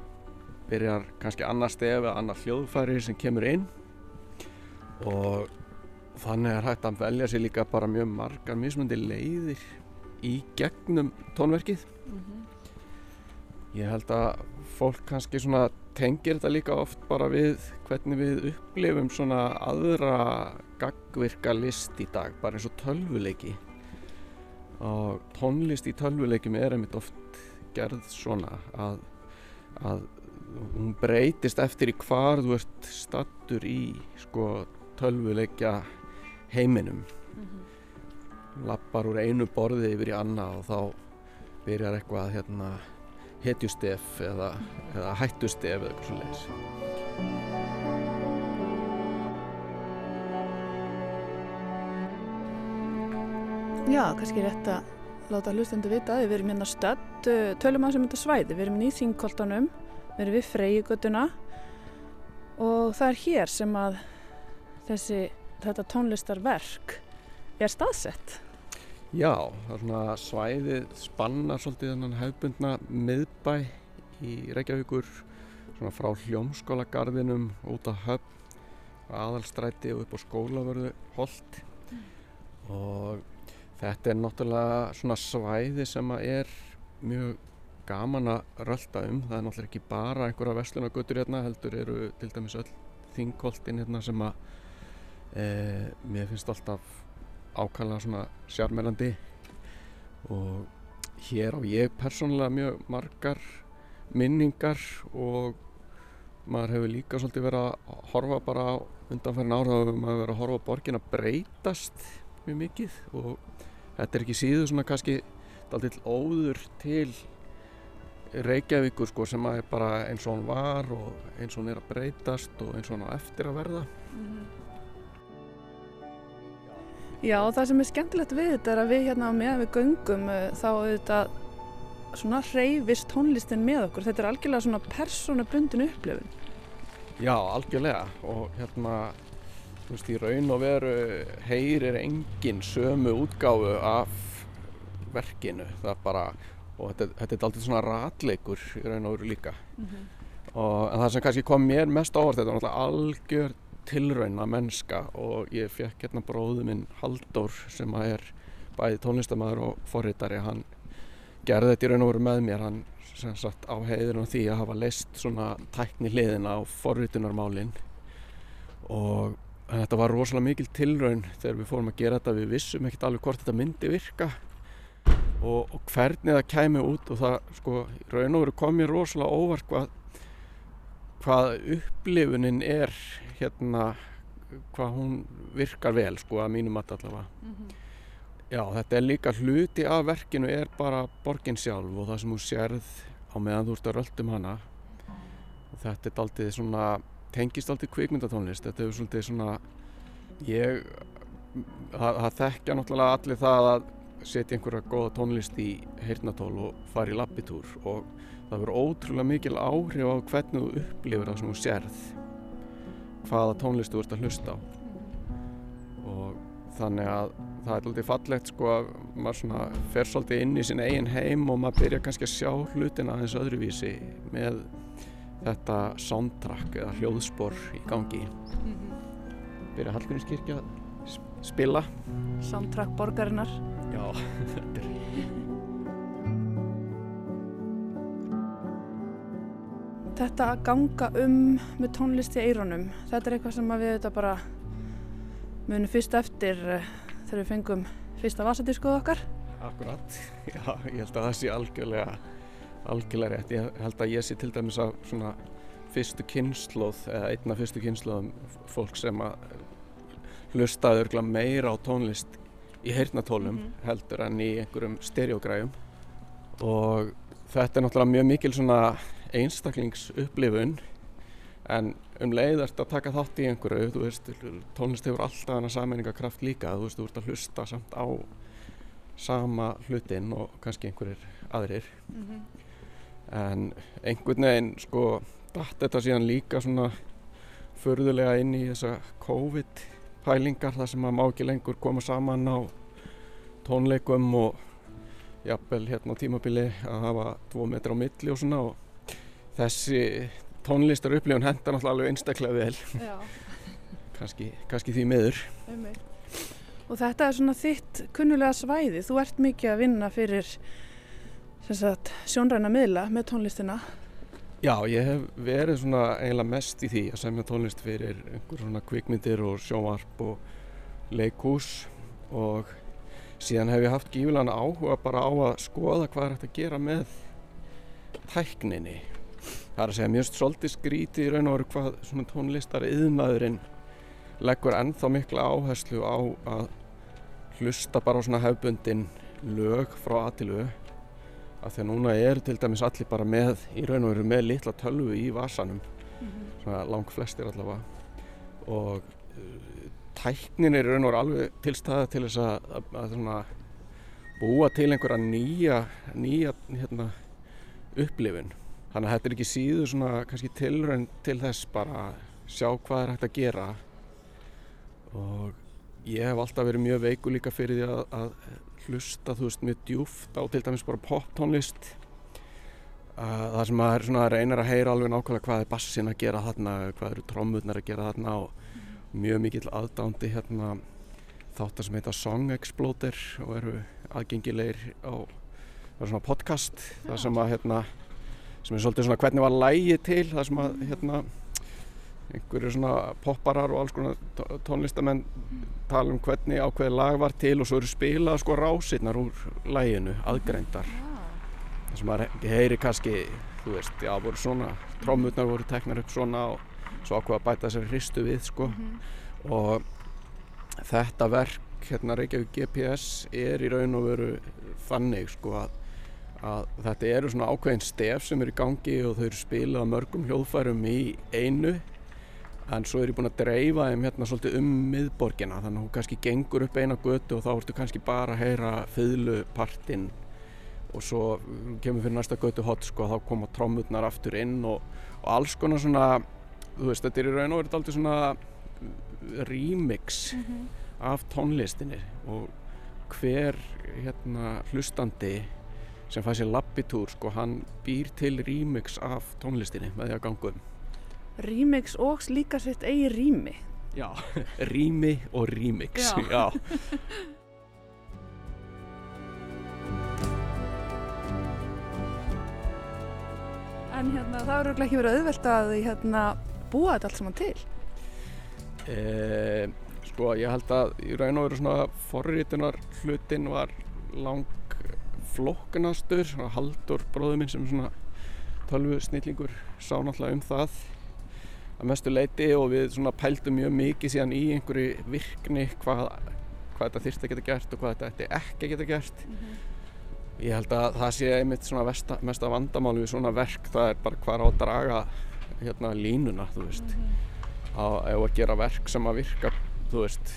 byrjar kannski annar stef eða annar hljóðfæri sem kemur inn. Og þannig er hægt að velja sér líka bara mjög margar mismundi leiðir í gegnum tónverkið mm -hmm. ég held að fólk kannski svona tengir þetta líka oft bara við hvernig við upplifum svona aðra gagvirka list í dag bara eins og tölvuleiki og tónlist í tölvuleikim er einmitt oft gerð svona að, að hún breytist eftir í hvar þú ert stattur í sko tölvuleikja heiminum mm -hmm. lappar úr einu borði yfir í annað og þá byrjar eitthvað hérna, hetjustef eða, eða hættustef eða eitthvað svo leiðis Já, kannski rétt að láta hlustendu vita að við erum hérna stödd tölum að sem þetta svæði, við erum í Þingkoltanum við erum við Freyjugötuna og það er hér sem að þessi þetta tónlistarverk er staðsett? Já, er svæðið spannar svolítið þennan hefbundna miðbæ í Reykjavíkur svona frá hljómskólagarðinum út á höfn aðalstræti og upp á skólavörðu hold mm. og þetta er náttúrulega svona svæði sem að er mjög gaman að rölda um það er náttúrulega ekki bara einhverja vestlunagötur hérna heldur eru til dæmis öll þingkoltin hérna sem að Eh, mér finnst alltaf ákvæmlega svona sjármælandi og hér á ég persónulega mjög margar minningar og maður hefur líka svolítið verið að horfa bara undanferðin ára og maður hefur verið að horfa borgin að breytast mjög mikið og þetta er ekki síðu svona kannski alltaf óður til Reykjavíkur sko sem að er bara eins og hann var og eins og hann er að breytast og eins og hann á eftir að verða mm -hmm. Já, það sem er skemmtilegt við þetta er að við hérna meðan við göngum uh, þá auðvitað svona hreyfist tónlistin með okkur. Þetta er algjörlega svona persónabundin upplifun. Já, algjörlega og hérna, þú veist, í raun og veru heyrir engin sömu útgáfu af verkinu. Það bara, og þetta, þetta er alltaf svona ratleikur í raun og veru líka mm -hmm. og það sem kannski kom mér mest ávart þetta var náttúrulega algjör tilrauna mennska og ég fekk hérna bróðu minn Haldur sem að er bæði tónlistamæður og forritari. Hann gerði þetta í raun og veru með mér. Hann sem sagt á heiðinu því að hafa leist svona tækni hliðina á forritunarmálinn og þetta var rosalega mikil tilraun þegar við fórum að gera þetta. Við vissum ekkert alveg hvort þetta myndi virka og, og hvernig það kæmi út. Og það sko raun og veru kom mér rosalega óvart hvað, hvað upplifunin er hérna hvað hún virkar vel sko að mínum að allavega. Mm -hmm. já þetta er líka hluti af verkinu er bara borgin sjálf og það sem hún sérð á meðan þú ert að röldum hana. Og þetta er aldrei svona tengist aldrei kvikmyndatónlist. Þetta er svolítið svona ég það, það þekkja náttúrulega allir það að setja einhverja góða tónlist í heyrnatól og fara í lappitúr og það verður ótrúlega mikil áhrif á hvernig þú upplifir það sem þú sérð hvaða tónlist þú ert að hlusta á. Og þannig að það er alltaf fallegt sko að maður svona fer svolítið inn í sin eigin heim og maður byrja kannski að sjá hlutina aðeins öðruvísi með þetta soundtrack eða hljóðspor í gangi. -hmm. byrja Hallgrímskirkja að spila. Soundtrack borgarinnar. Já, þetta er Þetta að ganga um með tónlist í eironum þetta er eitthvað sem við þetta bara munum fyrst eftir eh, þegar við fengum fyrsta vasadískoð okkar. Akkurat, já, ég held að það sé algjörlega algjörlega rétt, ég held að ég sé til dæmis að svona fyrstu kynnslóð eða einna fyrstu kynnslóðum fólk sem að hlustaður meira á tónlist í heyrnatólum mm -hmm. heldur en í einhverjum stereogræjum og þetta er náttúrulega mjög mikil svona einstaklingsupplifun en um leiðast að taka þátt í einhverju þú veist, tónlist hefur alltaf hana sammenningakraft líka, þú veist, þú ert að hlusta samt á sama hlutin og kannski einhverjir aðrir mm -hmm. en einhvern veginn sko, dætt þetta síðan líka svona förðulega inn í þessa COVID pælingar þar sem maður má ekki lengur koma saman á tónleikum og jafnvel hérna á tímabili að hafa tvo metri á milli og svona og þessi tónlistar upplifun hendar náttúrulega alveg einstaklega vel. Kannski, kannski því meður og þetta er svona þitt kunnulega svæði. Þú ert mikið að vinna fyrir sagt, sjónræna miðla með tónlistina. Já, ég hef verið svona eiginlega mest í því að semja tónlist fyrir einhver svona kvikmyndir og sjónvarp og leikús og síðan hef ég haft gífilega áhuga bara á að skoða hvað er hægt að gera með tækninni. Það er að segja mjög svolítið skríti í raun og veru hvað svona tónlistar yðnaðurinn leggur ennþá mikla áherslu á að hlusta bara á svona hefbundin lög frá aðtilu að því að núna er til dæmis allir bara með í raun og veru með litla tölvu í vasanum. Mm -hmm. svona lang flestir allavega. Og uh, tæknin er í raun og veru alveg tilstæða til þess að, að, að svona, búa til einhverja nýja nýja hérna, upplifin þannig að þetta er ekki síðu svona kannski tilraun til þess bara að sjá hvað er hægt að gera. Og ég hef alltaf verið mjög veiku líka fyrir því að, að hlusta þú veist mjög djúft á til dæmis bara pop tónlist uh, það sem maður svona reynir að heyra alveg nákvæmlega hvað er bassin að gera þarna hvað eru trómurnar að gera þarna og mjög mikill aðdándi hérna þáttar sem heita Song Exploder og eru aðgengilegir á svona podcast. Það sem að hérna sem er svolítið svona hvernig var lægi til það sem að hérna einhverju svona popparar og alls konar tónlistamenn tala um hvernig ákveði lag var til og svo eru spilað sko rásinnar úr læginu, aðgreindar. Þess að maður heyri kannski þú veist, já, voru svona trómutnar voru teknar upp svona og svo ákveða að bæta sér hristu við sko. Mm -hmm. og þetta verk hérna Reykjavík GPS er í raun og veru þannig sko að, að þetta eru svona ákveðin stef sem eru í gangi og þau eru spilað mörgum hljóðfærum í einu en svo er ég búin að dreifa þeim hérna svolítið um miðborgina þannig að hún kannski gengur upp eina götu og þá ertu kannski bara að heyra fyllupartinn og svo kemur fyrir næsta götu hot sko þá koma trómutnar aftur inn og, og alls konar svona þú veist þetta er í raun og verið aldrei svona remix mm -hmm. af tónlistinni og hver hérna hlustandi sem fæ sér lappitúr sko, hann býr til remix af tónlistinni með því að ganga um Remix og líka sitt eigi rými Já, rými og remix Já. Já. En hérna, það örugglega ekki verið auðvelt að hérna, búa þetta allt saman til E, sko ég held að í raun og veru svona forritunar hlutin var lang svona Haldur bróður minn sem er svona tölvu snillingur sá náttúrulega um það að mestu leiti og við svona pældum mjög mikið síðan í einhverju virkni hvað, hvað þetta þyrfti að geta gert og hvað þetta ætti ekki að geta gert. Ég held að það sé einmitt svona vesta, mesta vandamáli við svona verk það er bara hvað á að draga hérna línuna þú veist. Á, ef að gera verk sem að virka þú veist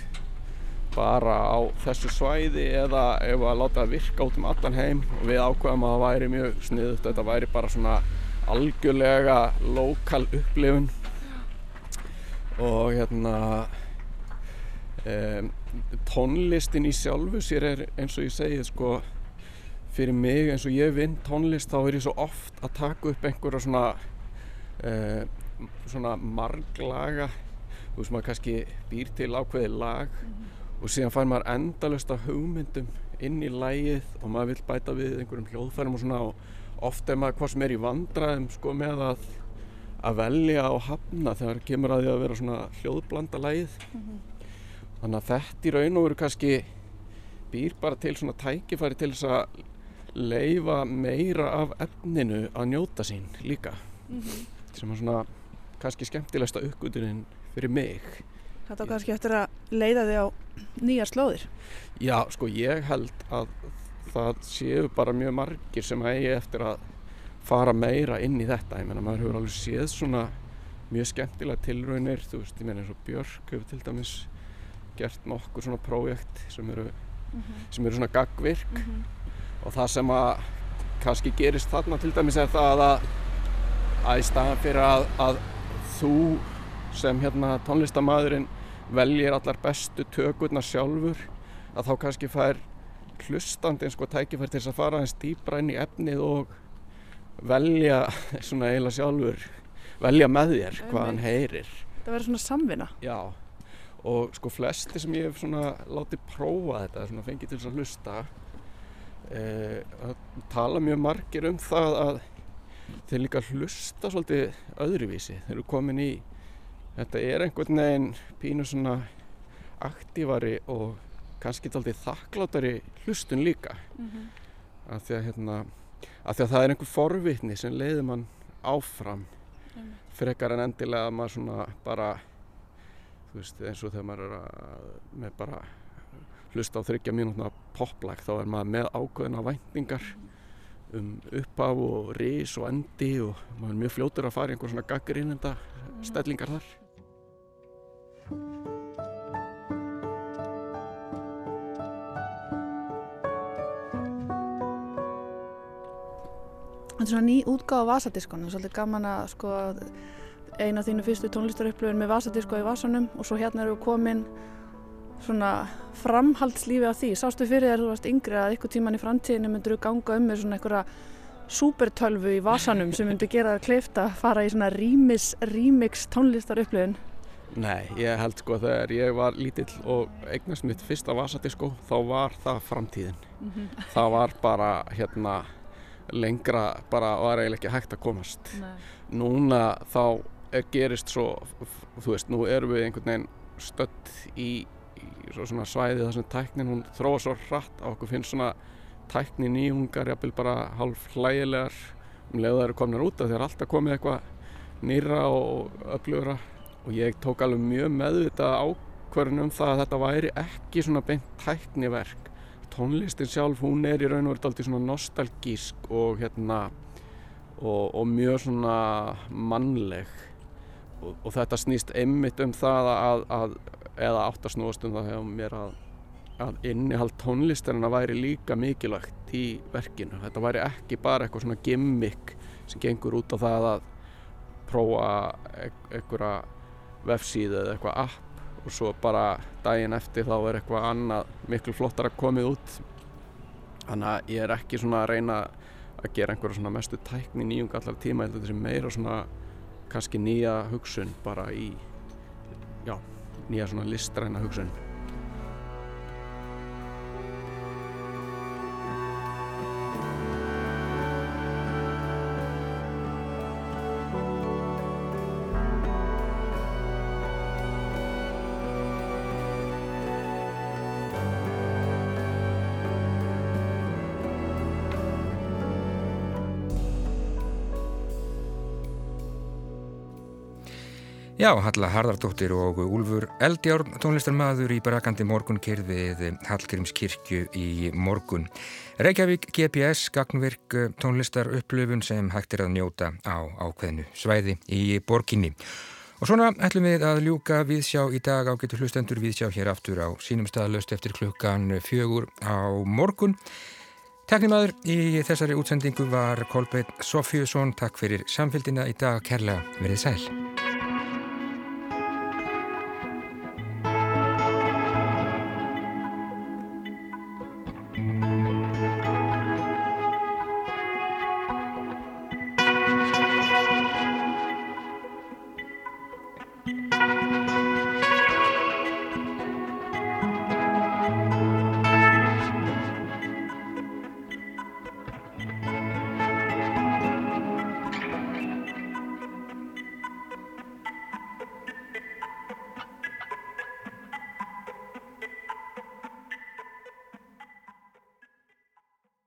bara á þessu svæði eða ef að láta það virka út um allan heim. Og við ákveðum að það væri mjög sniðut þetta væri bara svona algjörlega lokal upplifun. Og hérna um, tónlistin í sjálfu sér er eins og ég segi sko fyrir mig eins og ég vinn tónlist þá er ég svo oft að taka upp einhverja svona uh, svona marglaga. Þú veist maður kannski býr til ákveði lag og síðan fær maður endalust af hugmyndum inn í lægið og maður vill bæta við einhverjum hljóðfærum og svona og oft er maður hvað sem er í vandræðum sko með að að velja og hafna þegar kemur að því að vera svona hljóðblanda lægið þannig að þetta í raun og veru kannski býr bara til svona tækifæri til þess að leifa meira af efninu að njóta sín líka. Sem er svona kannski skemmtilegsta uppgötunin fyrir mig Þetta kannski eftir að leiða þig á nýjar slóðir. Já, sko ég held að það séu bara mjög margir sem eigi eftir að fara meira inn í þetta. Ég meina maður hefur alveg séð svona mjög skemmtilega tilraunir. Þú veist, ég meina eins og Björk hefur til dæmis gert nokkur svona prójekt sem eru, sem eru svona gagvirk og það sem að kannski gerist þarna til dæmis er það að að í staðan fyrir að, að þú sem hérna tónlistamæðurinn veljir allar bestu tökurnar sjálfur að þá kannski fær hlustandi sko tækifær til þess að fara aðeins dýbra inn í efnið og velja svona eiginlega sjálfur velja með þér hvað hann heyrir. Það verður svona samvinna. Já og sko flesti sem ég hef svona látið prófa þetta svona fengið til þess að hlusta eh, að tala mjög margir um það að þeir líka hlusta svolítið öðruvísi. Þeir eru komin í þetta er einhvern veginn pínu svona aktívari og kannski taldið þakklátari hlustun líka. Af því að hérna af því að það er einhver forvitni sem leiður mann áfram frekar en endilega að maður svona bara þú veist eins og þegar maður er að, með bara hlusta á þryggja mínútna poplag þá er maður með ákveðina væntingar um upphaf og ris og endi og maður er mjög fljótur að fara í einhver svona gaggrinnenda stellingar þar Þetta er svona ný útgáð á Vasadiskonu, svolítið gaman að sko eina af þínu fyrstu tónlistarupplöfun með Vasadisko í Vasanum og svo hérna eru komin svona framhaldslífi af því. Sástu fyrir þér þú varst yngri að ykkur tíman í framtíðinu myndur þú ganga um með svona einhverja súpertölvu í Vasanum sem myndur gera það kleift að fara í svona rýmis, rýmix tónlistarupplöfun. Nei, ég held sko þegar ég var lítill og eignast mitt fyrsta vasadisko þá var það framtíðin. Það var bara hérna lengra bara var eiginlega ekki hægt að komast. Nei. Núna þá er, gerist svo, þú veist, nú erum við einhvern veginn stödd í, í svo svona svæði þar sem tæknin hún þróa svo hratt að okkur finnst svona tækni nýjungar jafnvel bara hálf hlægilegar um leið og það eru komnar út af því að alltaf komið eitthvað nýra og öflugra og ég tók alveg mjög meðvitað ákvörðun um það að þetta væri ekki svona beint tækniverk tónlistin sjálf hún er í raun og verið aldrei svona nostalgísk og hérna og, og mjög svona mannleg. Og, og þetta snýst einmitt um það að, að eða átt að snúast um það hjá mér að, að innihald tónlistarina væri líka mikilvægt í verkinu. Þetta væri ekki bara eitthvað svona gimmick sem gengur út á það að prófa eit- einhverja vefsíðu eða eitthvað app og svo bara daginn eftir þá er eitthvað annað miklu flottara komið út. Þannig að ég er ekki svona að reyna að gera einhverja svona mestu tækni nýjung allar tíma, að þetta sé meira svona kannski nýja hugsun bara í já, nýja svona listræna hugsun Já, Halla Harðardóttir og Úlfur Eldjárn, tónlistarmadur í brakandi morgunkirfið Hallgrímskirkju í morgun. Reykjavík GPS, gagnvirk tónlistar upplöfun sem hægt er að njóta á ákveðinu svæði í borginni. Og svona ætlum við að ljúka viðsjá í dag á getur hlustendur viðsjá hér aftur á sínum staðalöst eftir klukkan fjögur á morgun. Teknimaður í þessari útsendingu var Kolbeitt Sofjusson. Takk fyrir samfélgina í dag. Kærlega verið sæl.